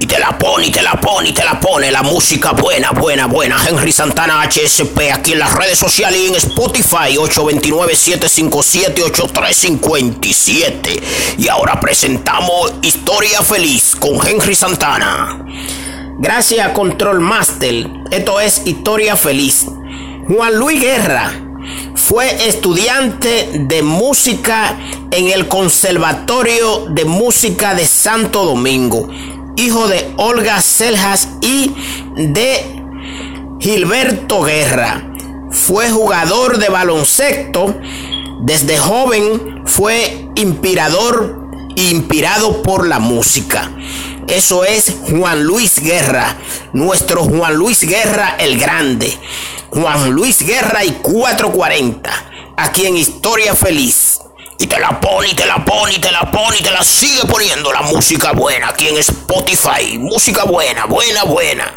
Y te la pone, y te la pone, y te la pone. La música buena, buena, buena. Henry Santana HSP aquí en las redes sociales y en Spotify 829-757-8357. Y ahora presentamos Historia Feliz con Henry Santana. Gracias Control Master. Esto es Historia Feliz. Juan Luis Guerra fue estudiante de música en el Conservatorio de Música de Santo Domingo, hijo de Olga Seljas y de Gilberto Guerra. Fue jugador de baloncesto. Desde joven fue inspirador, inspirado por la música. Eso es Juan Luis Guerra, nuestro Juan Luis Guerra el Grande. Juan Luis Guerra y 440, aquí en Historia Feliz. Y te la pone, y te la pone, y te la pone, y te la sigue poniendo la música buena aquí en Spotify. Música buena, buena, buena.